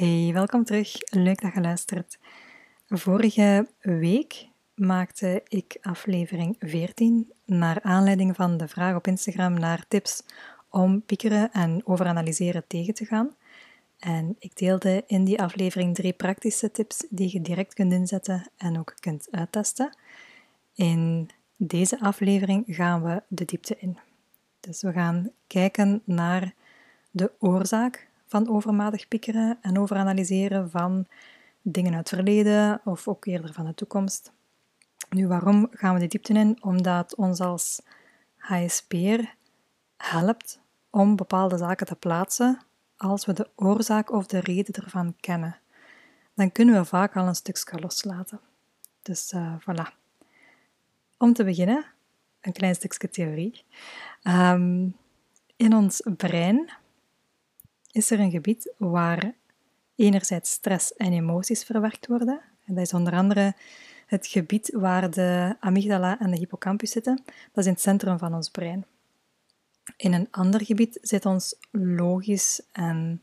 Hey, welkom terug. Leuk dat je luistert. Vorige week maakte ik aflevering 14 naar aanleiding van de vraag op Instagram naar tips om piekeren en overanalyseren tegen te gaan. En ik deelde in die aflevering drie praktische tips die je direct kunt inzetten en ook kunt uittesten. In deze aflevering gaan we de diepte in. Dus we gaan kijken naar de oorzaak van overmatig piekeren en overanalyseren van dingen uit het verleden of ook eerder van de toekomst. Nu, waarom gaan we de diepte in? Omdat ons als HSP'er helpt om bepaalde zaken te plaatsen als we de oorzaak of de reden ervan kennen. Dan kunnen we vaak al een stukje loslaten. Dus uh, voilà. Om te beginnen, een klein stukje theorie. Um, in ons brein is er een gebied waar enerzijds stress en emoties verwerkt worden. En dat is onder andere het gebied waar de amygdala en de hippocampus zitten. Dat is in het centrum van ons brein. In een ander gebied zit ons logisch en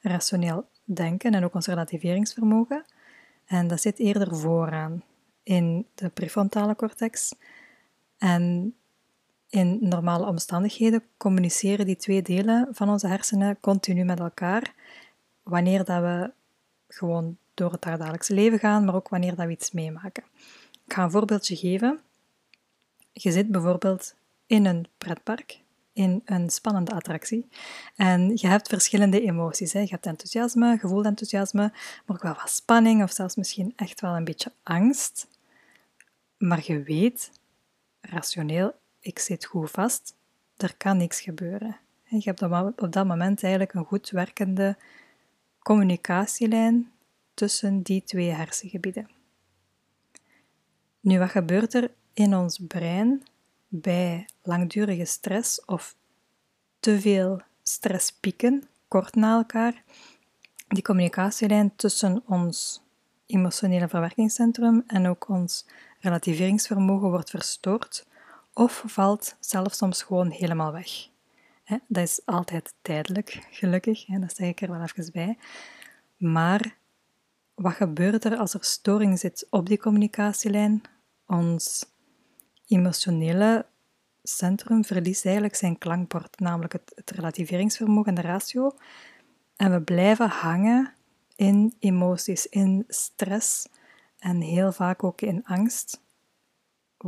rationeel denken en ook ons relativeringsvermogen. En dat zit eerder vooraan in de prefrontale cortex. En in normale omstandigheden communiceren die twee delen van onze hersenen continu met elkaar. Wanneer dat we gewoon door het dagelijkse leven gaan, maar ook wanneer dat we iets meemaken. Ik ga een voorbeeldje geven. Je zit bijvoorbeeld in een pretpark, in een spannende attractie, en je hebt verschillende emoties. Hè. Je hebt enthousiasme, gevoeld enthousiasme, maar ook wel wat spanning of zelfs misschien echt wel een beetje angst. Maar je weet, rationeel, ik zit goed vast, er kan niks gebeuren. Je hebt op dat moment eigenlijk een goed werkende communicatielijn tussen die twee hersengebieden. Nu, wat gebeurt er in ons brein bij langdurige stress of te veel stresspieken, kort na elkaar? Die communicatielijn tussen ons emotionele verwerkingscentrum en ook ons relativeringsvermogen wordt verstoord of valt zelfs soms gewoon helemaal weg. Dat is altijd tijdelijk, gelukkig, dat zeg ik er wel even bij. Maar wat gebeurt er als er storing zit op die communicatielijn? Ons emotionele centrum verliest eigenlijk zijn klankbord, namelijk het, het relativeringsvermogen en de ratio. En we blijven hangen in emoties, in stress en heel vaak ook in angst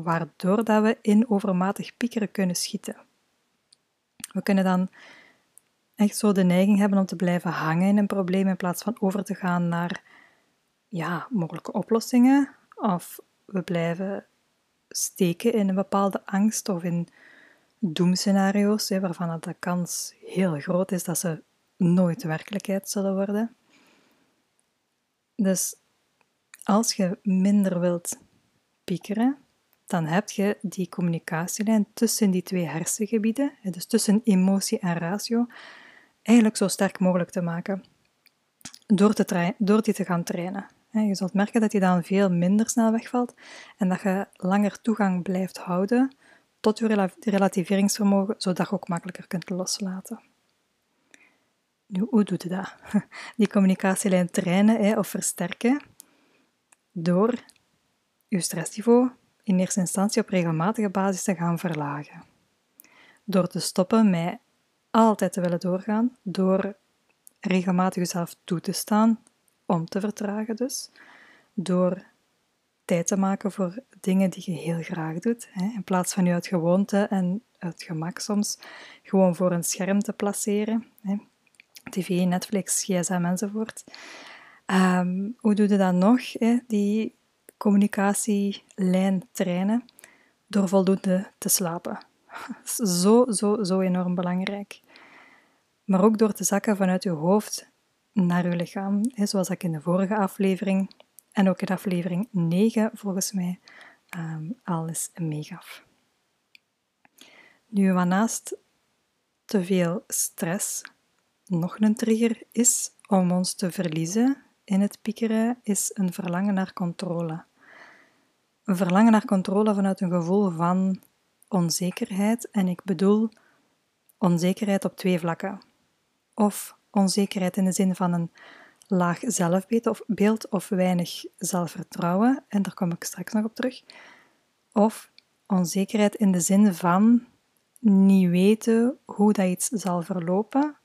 waardoor dat we in overmatig piekeren kunnen schieten. We kunnen dan echt zo de neiging hebben om te blijven hangen in een probleem in plaats van over te gaan naar ja, mogelijke oplossingen. Of we blijven steken in een bepaalde angst of in doemscenario's, waarvan de kans heel groot is dat ze nooit werkelijkheid zullen worden. Dus als je minder wilt piekeren, dan heb je die communicatielijn tussen die twee hersengebieden, dus tussen emotie en ratio, eigenlijk zo sterk mogelijk te maken. Door, te door die te gaan trainen. Je zult merken dat die dan veel minder snel wegvalt en dat je langer toegang blijft houden tot je relativeringsvermogen, zodat je ook makkelijker kunt loslaten. Nu, hoe doe je dat? Die communicatielijn trainen of versterken door je stressniveau in eerste instantie op regelmatige basis te gaan verlagen. Door te stoppen met altijd te willen doorgaan, door regelmatig jezelf toe te staan, om te vertragen dus, door tijd te maken voor dingen die je heel graag doet, hè, in plaats van je uit gewoonte en uit gemak soms gewoon voor een scherm te placeren, hè, tv, Netflix, gsm enzovoort. Um, hoe doe je dat nog, hè, die communicatielijn trainen door voldoende te slapen. Zo, zo, zo enorm belangrijk. Maar ook door te zakken vanuit je hoofd naar je lichaam, zoals ik in de vorige aflevering en ook in aflevering 9 volgens mij um, al eens meegaf. Nu, wat naast te veel stress nog een trigger is om ons te verliezen in het piekeren is een verlangen naar controle. Een verlangen naar controle vanuit een gevoel van onzekerheid, en ik bedoel onzekerheid op twee vlakken. Of onzekerheid in de zin van een laag zelfbeeld of, weinig zelfvertrouwen, en daar kom ik straks nog op terug. Of onzekerheid in de zin van niet weten hoe dat iets zal verlopen,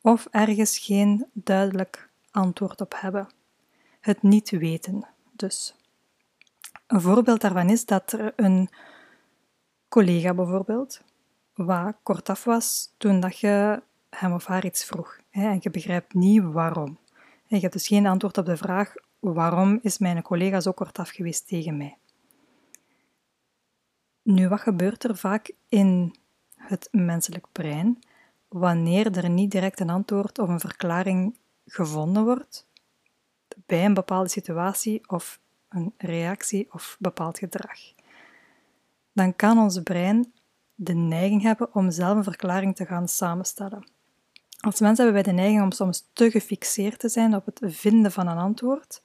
of ergens geen duidelijk antwoord op hebben. Het niet weten, dus. Een voorbeeld daarvan is dat er een collega bijvoorbeeld, wat kortaf was toen dat je hem of haar iets vroeg hè, en je begrijpt niet waarom. je hebt dus geen antwoord op de vraag waarom is mijn collega zo kortaf geweest tegen mij. Nu, wat gebeurt er vaak in het menselijk brein wanneer er niet direct een antwoord of een verklaring gevonden wordt bij een bepaalde situatie of een reactie of bepaald gedrag? Dan kan ons brein de neiging hebben om zelf een verklaring te gaan samenstellen. Als mensen hebben wij de neiging om soms te gefixeerd te zijn op het vinden van een antwoord,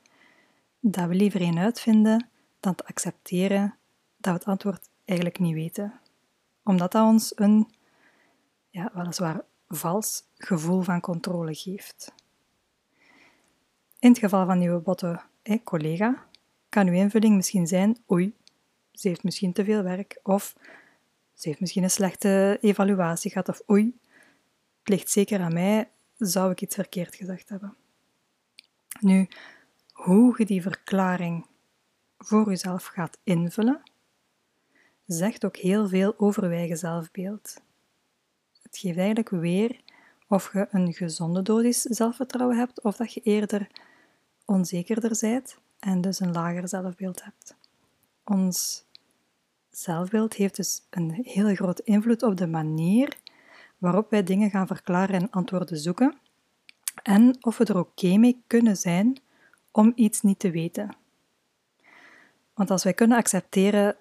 dat we liever een uitvinden dan te accepteren dat we het antwoord eigenlijk niet weten. Omdat dat ons een, ja, weliswaar vals gevoel van controle geeft. In het geval van uw botte collega kan uw invulling misschien zijn: oei, ze heeft misschien te veel werk, of ze heeft misschien een slechte evaluatie gehad, of oei, het ligt zeker aan mij, zou ik iets verkeerd gezegd hebben. Nu, hoe je die verklaring voor jezelf gaat invullen, zegt ook heel veel over je eigen zelfbeeld. Het geeft eigenlijk weer of je een gezonde dosis zelfvertrouwen hebt of dat je eerder onzekerder bent en dus een lager zelfbeeld hebt. Ons zelfbeeld heeft dus een hele grote invloed op de manier waarop wij dingen gaan verklaren en antwoorden zoeken en of we er oké mee kunnen zijn om iets niet te weten. Want als wij kunnen accepteren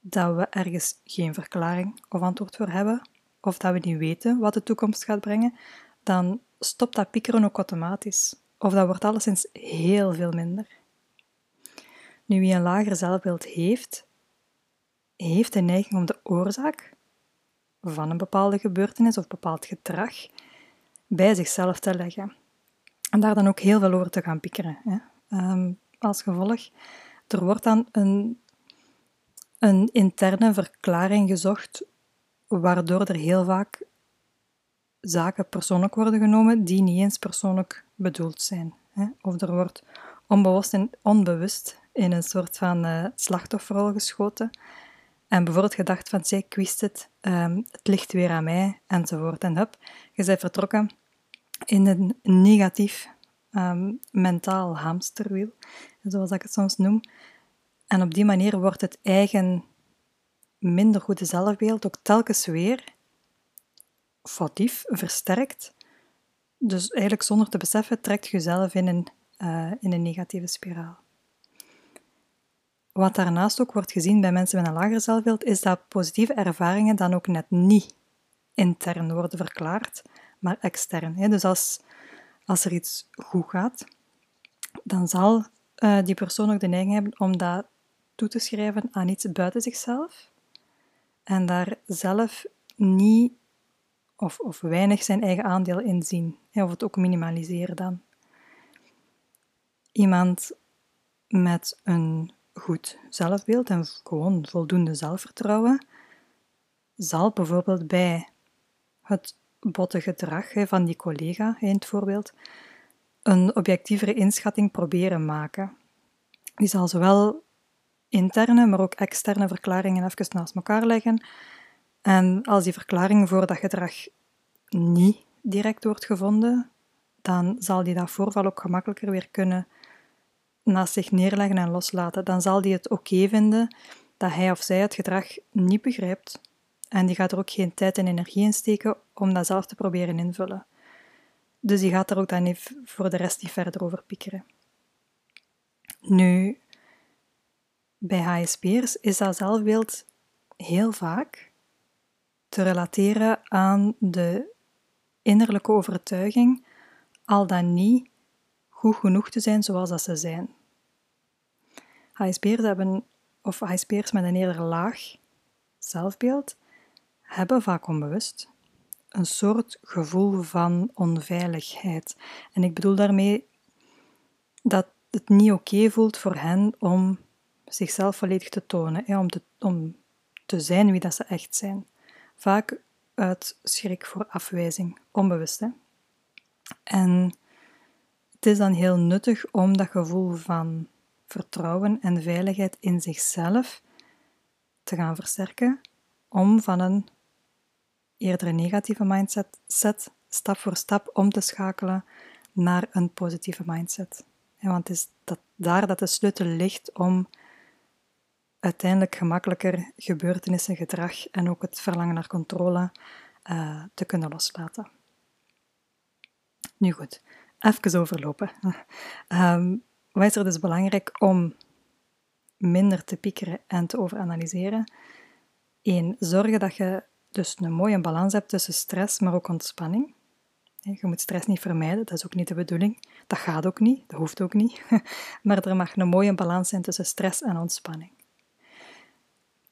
dat we ergens geen verklaring of antwoord voor hebben, of dat we niet weten wat de toekomst gaat brengen, dan stopt dat piekeren ook automatisch. Of dat wordt alleszins heel veel minder. Nu, wie een lager zelfbeeld heeft, heeft de neiging om de oorzaak van een bepaalde gebeurtenis of bepaald gedrag bij zichzelf te leggen. En daar dan ook heel veel over te gaan piekeren. Hè. Ehm, als gevolg, er wordt dan een, een interne verklaring gezocht, waardoor er heel vaak zaken persoonlijk worden genomen die niet eens persoonlijk bedoeld zijn. Of er wordt onbewust onbewust in een soort van uh, slachtofferrol geschoten en bijvoorbeeld gedacht van, zij, ik wist het, um, het ligt weer aan mij, enzovoort. En hup, je bent vertrokken in een negatief um, mentaal hamsterwiel, zoals ik het soms noem. En op die manier wordt het eigen minder goede zelfbeeld ook telkens weer foutief versterkt. Dus eigenlijk zonder te beseffen trekt je jezelf in een, uh, in een negatieve spiraal. Wat daarnaast ook wordt gezien bij mensen met een lager zelfbeeld, is dat positieve ervaringen dan ook net niet intern worden verklaard, maar extern. Dus als, als er iets goed gaat, dan zal uh, die persoon ook de neiging hebben om dat toe te schrijven aan iets buiten zichzelf en daar zelf niet of, of weinig zijn eigen aandeel in zien, of het ook minimaliseren dan. Iemand met een goed zelfbeeld en gewoon voldoende zelfvertrouwen, zal bijvoorbeeld bij het botte gedrag van die collega in het voorbeeld een objectievere inschatting proberen maken. Die zal zowel interne, maar ook externe verklaringen even naast elkaar leggen. En als die verklaring voor dat gedrag niet direct wordt gevonden, dan zal die dat voorval ook gemakkelijker weer kunnen naast zich neerleggen en loslaten, dan zal die het oké vinden dat hij of zij het gedrag niet begrijpt. En die gaat er ook geen tijd en energie in steken om dat zelf te proberen invullen. Dus die gaat er ook dan voor de rest niet verder over piekeren. Nu, bij HSP'ers is dat zelfbeeld heel vaak te relateren aan de innerlijke overtuiging, al dan niet goed genoeg te zijn zoals dat ze zijn. HSP'ers hebben, of HSP'ers met een eerder laag zelfbeeld, hebben vaak onbewust een soort gevoel van onveiligheid. En ik bedoel daarmee dat het niet oké voelt voor hen om zichzelf volledig te tonen, om, te, om te zijn wie dat ze echt zijn. Vaak uit schrik voor afwijzing, onbewust. Hè. En het is dan heel nuttig om dat gevoel van vertrouwen en veiligheid in zichzelf te gaan versterken, om van een eerder negatieve mindset set, stap voor stap om te schakelen naar een positieve mindset. Want het is dat, daar dat de sleutel ligt om uiteindelijk gemakkelijker gebeurtenissen, gedrag en ook het verlangen naar controle uh, te kunnen loslaten. Nu goed, even overlopen. Um, wat is er dus belangrijk om minder te piekeren en te overanalyseren? Eén, zorgen dat je dus een mooie balans hebt tussen stress, maar ook ontspanning. Je moet stress niet vermijden, dat is ook niet de bedoeling. Dat gaat ook niet, dat hoeft ook niet. Maar er mag een mooie balans zijn tussen stress en ontspanning.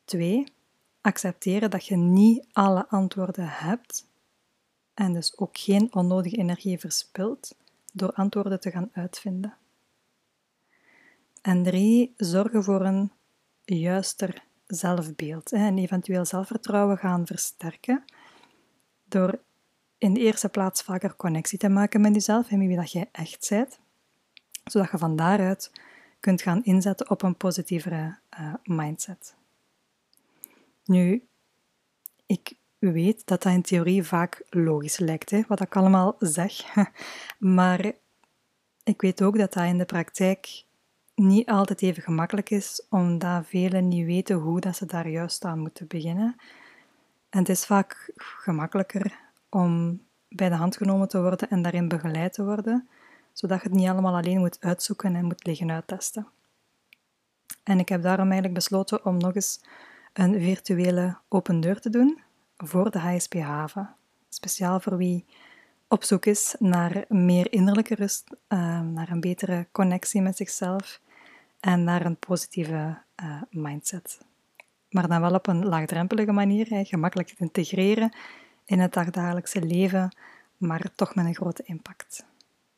Twee, accepteren dat je niet alle antwoorden hebt en dus ook geen onnodige energie verspilt door antwoorden te gaan uitvinden. En drie, zorgen voor een juister zelfbeeld en eventueel zelfvertrouwen gaan versterken door in de eerste plaats vaker connectie te maken met jezelf en met wie dat jij echt bent, zodat je van daaruit kunt gaan inzetten op een positievere uh, mindset. Nu, ik weet dat dat in theorie vaak logisch lijkt, hè, wat ik allemaal zeg, maar ik weet ook dat dat in de praktijk niet altijd even gemakkelijk is, omdat velen niet weten hoe dat ze daar juist aan moeten beginnen. En het is vaak gemakkelijker om bij de hand genomen te worden en daarin begeleid te worden, zodat je het niet allemaal alleen moet uitzoeken en moet liggen uittesten. En ik heb daarom eigenlijk besloten om nog eens een virtuele open deur te doen voor de HSP Haven. Speciaal voor wie op zoek is naar meer innerlijke rust, eh, naar een betere connectie met zichzelf en naar een positieve uh, mindset. Maar dan wel op een laagdrempelige manier, gemakkelijk te integreren in het dagelijkse leven, maar toch met een grote impact.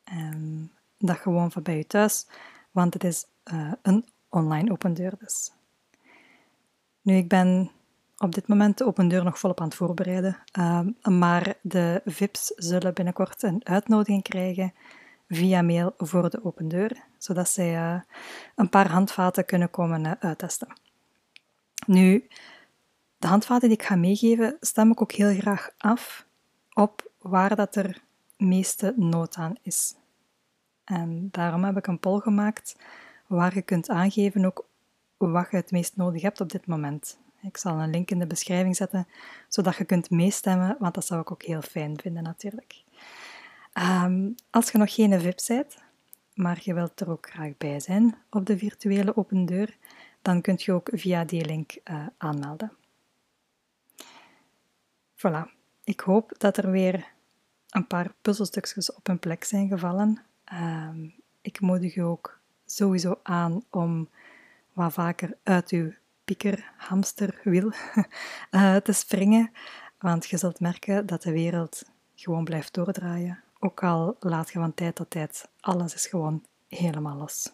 En dat gewoon van bij je thuis, want het is uh, een online open deur dus. Nu, ik ben op dit moment de open deur nog volop aan het voorbereiden, uh, maar de VIP's zullen binnenkort een uitnodiging krijgen via mail voor de open deur, zodat zij uh, een paar handvaten kunnen komen uh, uittesten. Nu, de handvaten die ik ga meegeven, stem ik ook heel graag af op waar dat er meeste nood aan is. En daarom heb ik een poll gemaakt waar je kunt aangeven ook wat je het meest nodig hebt op dit moment. Ik zal een link in de beschrijving zetten, zodat je kunt meestemmen, want dat zou ik ook heel fijn vinden natuurlijk. Um, als je nog geen VIP bent, maar je wilt er ook graag bij zijn op de virtuele open deur, dan kunt je ook via die link uh, aanmelden. Voilà. Ik hoop dat er weer een paar puzzelstukjes op hun plek zijn gevallen. Um, ik moedig je ook sowieso aan om wat vaker uit uw pieker, hamsterwiel uh, te springen, want je zult merken dat de wereld gewoon blijft doordraaien. Ook al laat je van tijd tot tijd, alles is gewoon helemaal los.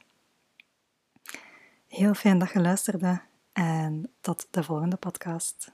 Heel fijn dat je luisterde en tot de volgende podcast.